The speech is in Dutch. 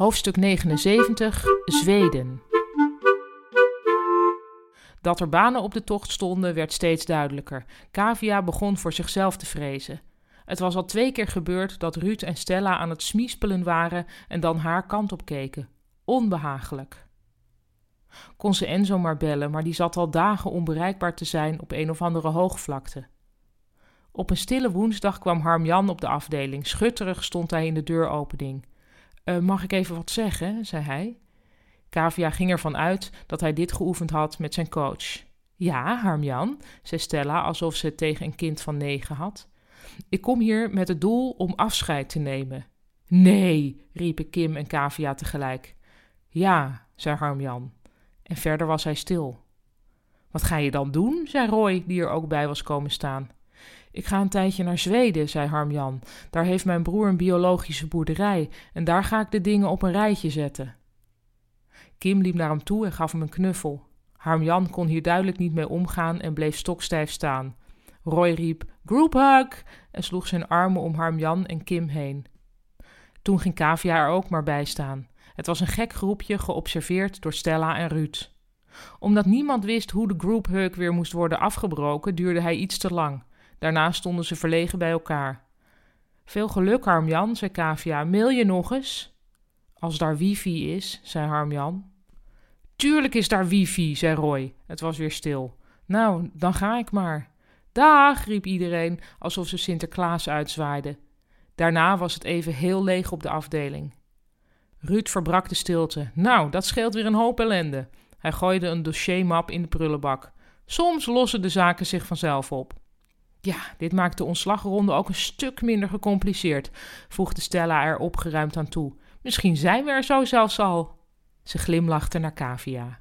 Hoofdstuk 79 Zweden. Dat er banen op de tocht stonden werd steeds duidelijker. Kavia begon voor zichzelf te vrezen. Het was al twee keer gebeurd dat Ruud en Stella aan het smiespelen waren en dan haar kant op keken. Onbehagelijk. Kon ze Enzo maar bellen, maar die zat al dagen onbereikbaar te zijn op een of andere hoogvlakte. Op een stille woensdag kwam Harmjan op de afdeling. Schutterig stond hij in de deuropening. Uh, mag ik even wat zeggen? zei hij. Kavia ging ervan uit dat hij dit geoefend had met zijn coach. Ja, Harmjan, zei Stella alsof ze het tegen een kind van negen had. Ik kom hier met het doel om afscheid te nemen. Nee, riepen Kim en Kavia tegelijk. Ja, zei Harmjan. En verder was hij stil. Wat ga je dan doen? zei Roy, die er ook bij was komen staan. Ik ga een tijdje naar Zweden, zei Harmjan. Daar heeft mijn broer een biologische boerderij en daar ga ik de dingen op een rijtje zetten. Kim liep naar hem toe en gaf hem een knuffel. Harmjan kon hier duidelijk niet mee omgaan en bleef stokstijf staan. Roy riep Group hug en sloeg zijn armen om Harmjan en Kim heen. Toen ging Kavia er ook maar bij staan. Het was een gek groepje geobserveerd door Stella en Ruud. Omdat niemand wist hoe de group hug weer moest worden afgebroken, duurde hij iets te lang. Daarna stonden ze verlegen bij elkaar. Veel geluk, Harmjan, zei Kavia. Mail je nog eens? Als daar wifi is, zei Harmjan. Tuurlijk is daar wifi, zei Roy. Het was weer stil. Nou, dan ga ik maar. Dag, riep iedereen, alsof ze Sinterklaas uitzwaaiden. Daarna was het even heel leeg op de afdeling. Ruud verbrak de stilte. Nou, dat scheelt weer een hoop ellende. Hij gooide een dossiermap in de prullenbak. Soms lossen de zaken zich vanzelf op. Ja, dit maakt de ontslagronde ook een stuk minder gecompliceerd, voegde Stella er opgeruimd aan toe. Misschien zijn we er zo zelfs al. Ze glimlachte naar Kavia.